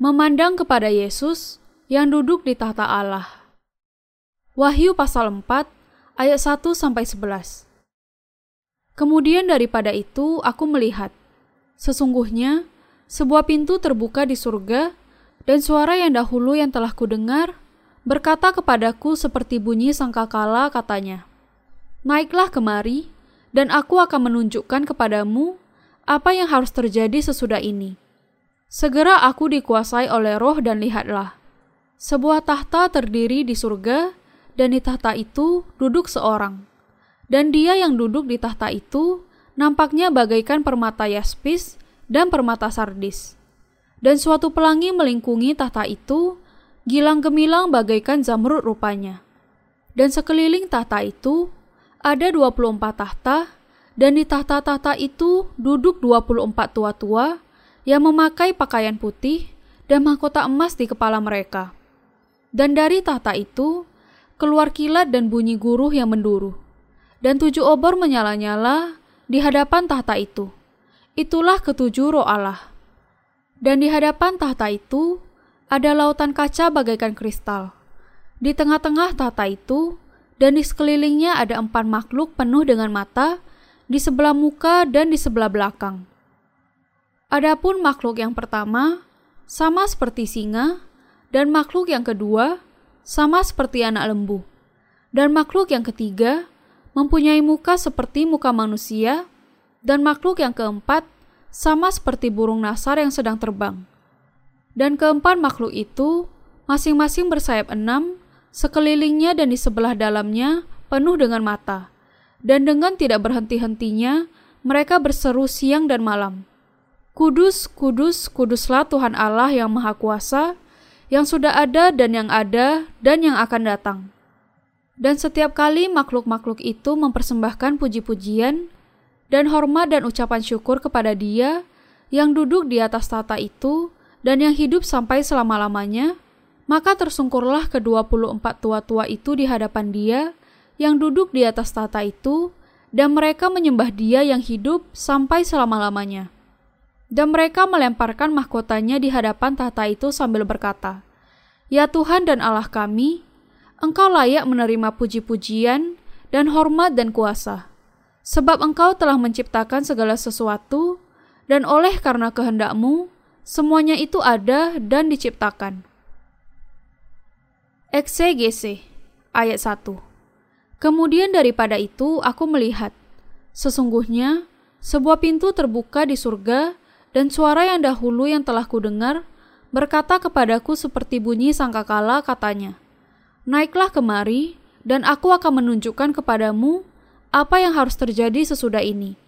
memandang kepada Yesus yang duduk di tahta Allah. Wahyu pasal 4 ayat 1 sampai 11. Kemudian daripada itu aku melihat sesungguhnya sebuah pintu terbuka di surga dan suara yang dahulu yang telah kudengar berkata kepadaku seperti bunyi sangkakala katanya, Naiklah kemari, dan aku akan menunjukkan kepadamu apa yang harus terjadi sesudah ini. Segera aku dikuasai oleh roh dan lihatlah. Sebuah tahta terdiri di surga, dan di tahta itu duduk seorang. Dan dia yang duduk di tahta itu nampaknya bagaikan permata yaspis dan permata sardis. Dan suatu pelangi melingkungi tahta itu, gilang gemilang bagaikan zamrud rupanya. Dan sekeliling tahta itu ada 24 tahta, dan di tahta-tahta itu duduk 24 tua-tua yang memakai pakaian putih dan mahkota emas di kepala mereka. Dan dari tahta itu keluar kilat dan bunyi guruh yang menduruh. Dan tujuh obor menyala-nyala di hadapan tahta itu. Itulah ketujuh roh Allah. Dan di hadapan tahta itu ada lautan kaca bagaikan kristal. Di tengah-tengah tahta itu dan di sekelilingnya ada empat makhluk penuh dengan mata di sebelah muka dan di sebelah belakang. Adapun makhluk yang pertama sama seperti singa, dan makhluk yang kedua sama seperti anak lembu, dan makhluk yang ketiga mempunyai muka seperti muka manusia, dan makhluk yang keempat sama seperti burung nasar yang sedang terbang. Dan keempat makhluk itu masing-masing bersayap enam, sekelilingnya dan di sebelah dalamnya penuh dengan mata, dan dengan tidak berhenti-hentinya mereka berseru siang dan malam. Kudus, kudus, kuduslah Tuhan Allah yang Maha Kuasa, yang sudah ada dan yang ada dan yang akan datang. Dan setiap kali makhluk-makhluk itu mempersembahkan puji-pujian dan hormat dan ucapan syukur kepada Dia yang duduk di atas tata itu dan yang hidup sampai selama-lamanya, maka tersungkurlah kedua puluh empat tua-tua itu di hadapan Dia yang duduk di atas tata itu, dan mereka menyembah Dia yang hidup sampai selama-lamanya. Dan mereka melemparkan mahkotanya di hadapan tahta itu sambil berkata, Ya Tuhan dan Allah kami, Engkau layak menerima puji-pujian dan hormat dan kuasa, sebab Engkau telah menciptakan segala sesuatu, dan oleh karena kehendakmu, semuanya itu ada dan diciptakan. Eksegese ayat 1 Kemudian daripada itu aku melihat, sesungguhnya sebuah pintu terbuka di surga dan suara yang dahulu yang telah kudengar berkata kepadaku seperti bunyi sangkakala katanya, Naiklah kemari, dan aku akan menunjukkan kepadamu apa yang harus terjadi sesudah ini.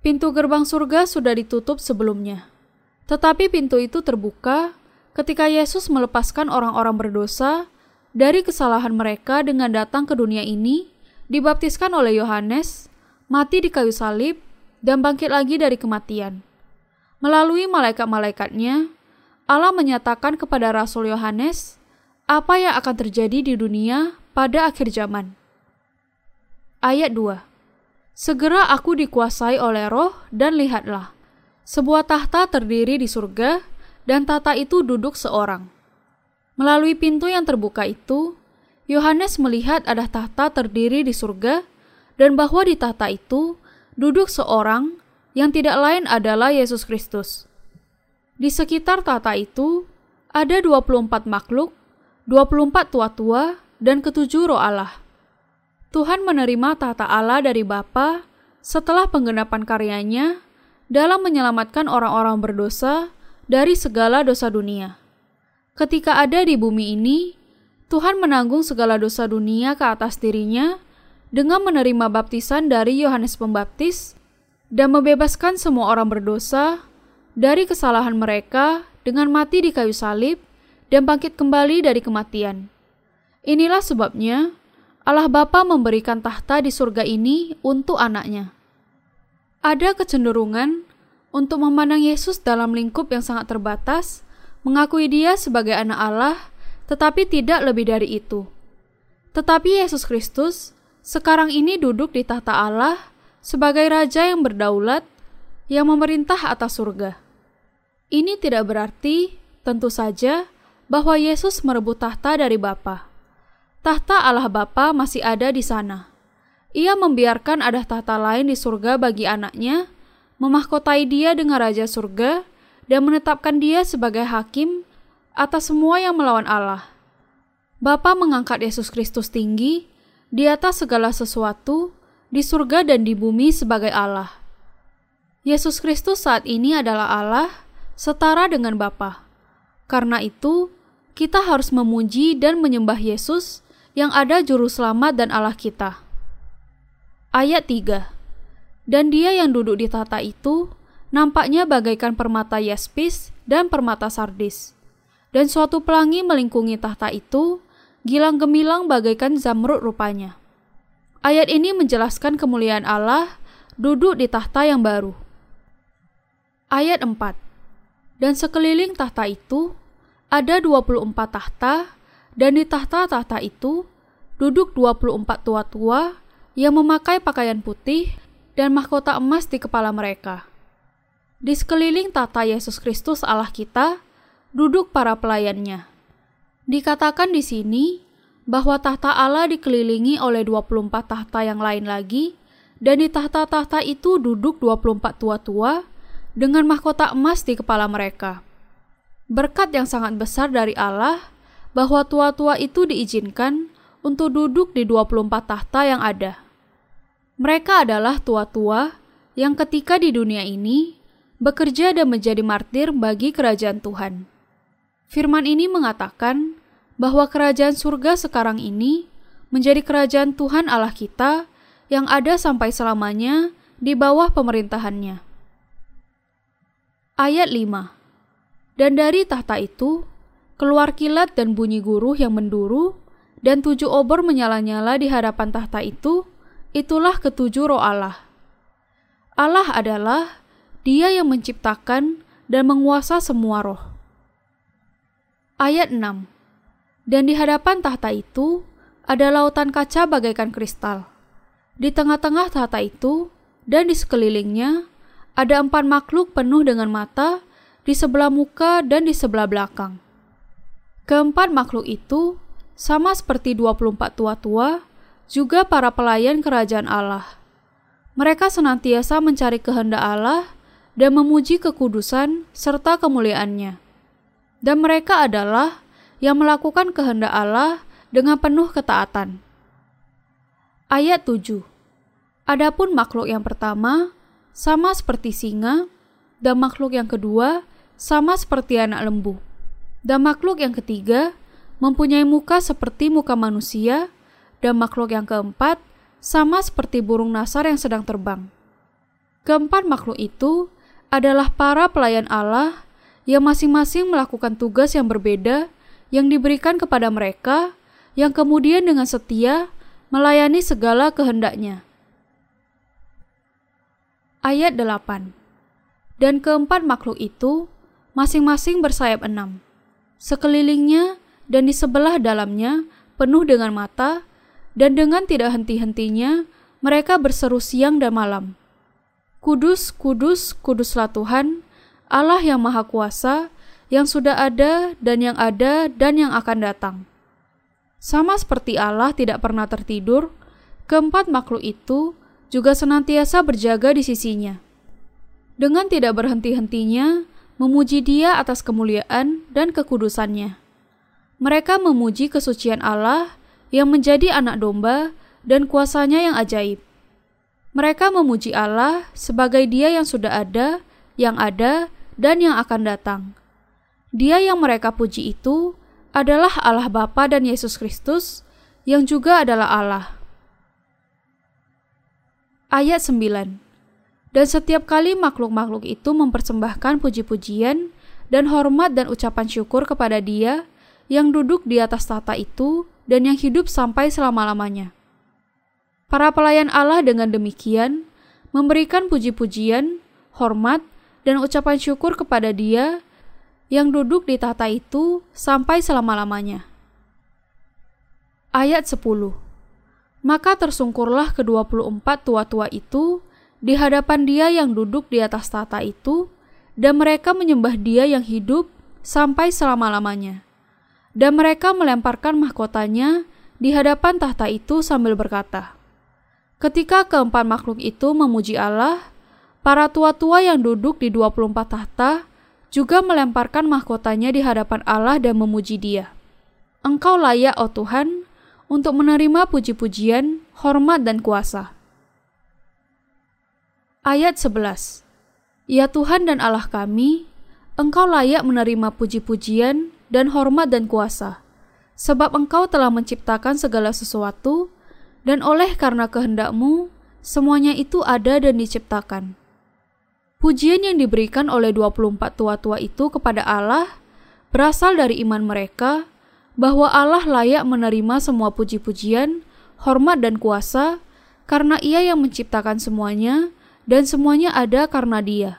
Pintu gerbang surga sudah ditutup sebelumnya. Tetapi pintu itu terbuka ketika Yesus melepaskan orang-orang berdosa dari kesalahan mereka dengan datang ke dunia ini, dibaptiskan oleh Yohanes, mati di kayu salib, dan bangkit lagi dari kematian. Melalui malaikat-malaikatnya, Allah menyatakan kepada Rasul Yohanes apa yang akan terjadi di dunia pada akhir zaman. Ayat 2 Segera aku dikuasai oleh roh dan lihatlah, sebuah tahta terdiri di surga dan tahta itu duduk seorang. Melalui pintu yang terbuka itu, Yohanes melihat ada tahta terdiri di surga dan bahwa di tahta itu duduk seorang yang tidak lain adalah Yesus Kristus. Di sekitar tata itu ada 24 makhluk, 24 tua-tua, dan ketujuh roh Allah. Tuhan menerima tata Allah dari Bapa setelah penggenapan karyanya dalam menyelamatkan orang-orang berdosa dari segala dosa dunia. Ketika ada di bumi ini, Tuhan menanggung segala dosa dunia ke atas dirinya dengan menerima baptisan dari Yohanes Pembaptis dan membebaskan semua orang berdosa dari kesalahan mereka dengan mati di kayu salib dan bangkit kembali dari kematian. Inilah sebabnya Allah Bapa memberikan tahta di surga ini untuk anaknya. Ada kecenderungan untuk memandang Yesus dalam lingkup yang sangat terbatas, mengakui dia sebagai anak Allah, tetapi tidak lebih dari itu. Tetapi Yesus Kristus sekarang ini duduk di tahta Allah sebagai raja yang berdaulat yang memerintah atas surga. Ini tidak berarti tentu saja, bahwa Yesus merebut tahta dari Bapa. Tahta Allah Bapa masih ada di sana. Ia membiarkan ada tahta lain di surga bagi anaknya, memahkotai dia dengan Raja Surga, dan menetapkan dia sebagai hakim atas semua yang melawan Allah. Bapa mengangkat Yesus Kristus tinggi di atas segala sesuatu di surga dan di bumi sebagai Allah. Yesus Kristus saat ini adalah Allah setara dengan Bapa. Karena itu, kita harus memuji dan menyembah Yesus yang ada juru selamat dan Allah kita. Ayat 3. Dan dia yang duduk di tata itu nampaknya bagaikan permata yaspis dan permata sardis. Dan suatu pelangi melingkungi tahta itu, gilang gemilang bagaikan zamrud rupanya. Ayat ini menjelaskan kemuliaan Allah duduk di tahta yang baru. Ayat 4. Dan sekeliling tahta itu ada 24 tahta dan di tahta-tahta itu duduk 24 tua-tua yang memakai pakaian putih dan mahkota emas di kepala mereka. Di sekeliling tahta Yesus Kristus Allah kita duduk para pelayannya. Dikatakan di sini bahwa tahta Allah dikelilingi oleh 24 tahta yang lain lagi, dan di tahta-tahta itu duduk 24 tua-tua dengan mahkota emas di kepala mereka. Berkat yang sangat besar dari Allah bahwa tua-tua itu diizinkan untuk duduk di 24 tahta yang ada. Mereka adalah tua-tua yang ketika di dunia ini bekerja dan menjadi martir bagi kerajaan Tuhan. Firman ini mengatakan bahwa kerajaan surga sekarang ini menjadi kerajaan Tuhan Allah kita yang ada sampai selamanya di bawah pemerintahannya. Ayat 5 Dan dari tahta itu, keluar kilat dan bunyi guruh yang menduru, dan tujuh obor menyala-nyala di hadapan tahta itu, itulah ketujuh roh Allah. Allah adalah dia yang menciptakan dan menguasa semua roh. Ayat 6 dan di hadapan tahta itu ada lautan kaca bagaikan kristal. Di tengah-tengah tahta itu dan di sekelilingnya ada empat makhluk penuh dengan mata di sebelah muka dan di sebelah belakang. Keempat makhluk itu sama seperti 24 tua-tua, juga para pelayan kerajaan Allah. Mereka senantiasa mencari kehendak Allah dan memuji kekudusan serta kemuliaannya. Dan mereka adalah yang melakukan kehendak Allah dengan penuh ketaatan. Ayat 7. Adapun makhluk yang pertama sama seperti singa dan makhluk yang kedua sama seperti anak lembu. Dan makhluk yang ketiga mempunyai muka seperti muka manusia dan makhluk yang keempat sama seperti burung nasar yang sedang terbang. Keempat makhluk itu adalah para pelayan Allah yang masing-masing melakukan tugas yang berbeda yang diberikan kepada mereka, yang kemudian dengan setia melayani segala kehendaknya. Ayat 8 Dan keempat makhluk itu masing-masing bersayap enam. Sekelilingnya dan di sebelah dalamnya penuh dengan mata, dan dengan tidak henti-hentinya mereka berseru siang dan malam. Kudus, kudus, kuduslah Tuhan, Allah yang Maha Kuasa, yang sudah ada dan yang ada dan yang akan datang. Sama seperti Allah tidak pernah tertidur, keempat makhluk itu juga senantiasa berjaga di sisinya. Dengan tidak berhenti-hentinya, memuji dia atas kemuliaan dan kekudusannya. Mereka memuji kesucian Allah yang menjadi anak domba dan kuasanya yang ajaib. Mereka memuji Allah sebagai dia yang sudah ada, yang ada, dan yang akan datang dia yang mereka puji itu adalah Allah Bapa dan Yesus Kristus yang juga adalah Allah. Ayat 9 Dan setiap kali makhluk-makhluk itu mempersembahkan puji-pujian dan hormat dan ucapan syukur kepada dia yang duduk di atas tata itu dan yang hidup sampai selama-lamanya. Para pelayan Allah dengan demikian memberikan puji-pujian, hormat, dan ucapan syukur kepada dia yang duduk di tahta itu sampai selama-lamanya. Ayat 10 Maka tersungkurlah ke-24 tua-tua itu di hadapan dia yang duduk di atas tahta itu, dan mereka menyembah dia yang hidup sampai selama-lamanya. Dan mereka melemparkan mahkotanya di hadapan tahta itu sambil berkata, Ketika keempat makhluk itu memuji Allah, para tua-tua yang duduk di 24 tahta juga melemparkan mahkotanya di hadapan Allah dan memuji dia. Engkau layak, oh Tuhan, untuk menerima puji-pujian, hormat, dan kuasa. Ayat 11 Ya Tuhan dan Allah kami, Engkau layak menerima puji-pujian dan hormat dan kuasa, sebab Engkau telah menciptakan segala sesuatu, dan oleh karena kehendakmu, semuanya itu ada dan diciptakan. Pujian yang diberikan oleh 24 tua-tua itu kepada Allah berasal dari iman mereka bahwa Allah layak menerima semua puji-pujian, hormat dan kuasa karena ia yang menciptakan semuanya dan semuanya ada karena dia.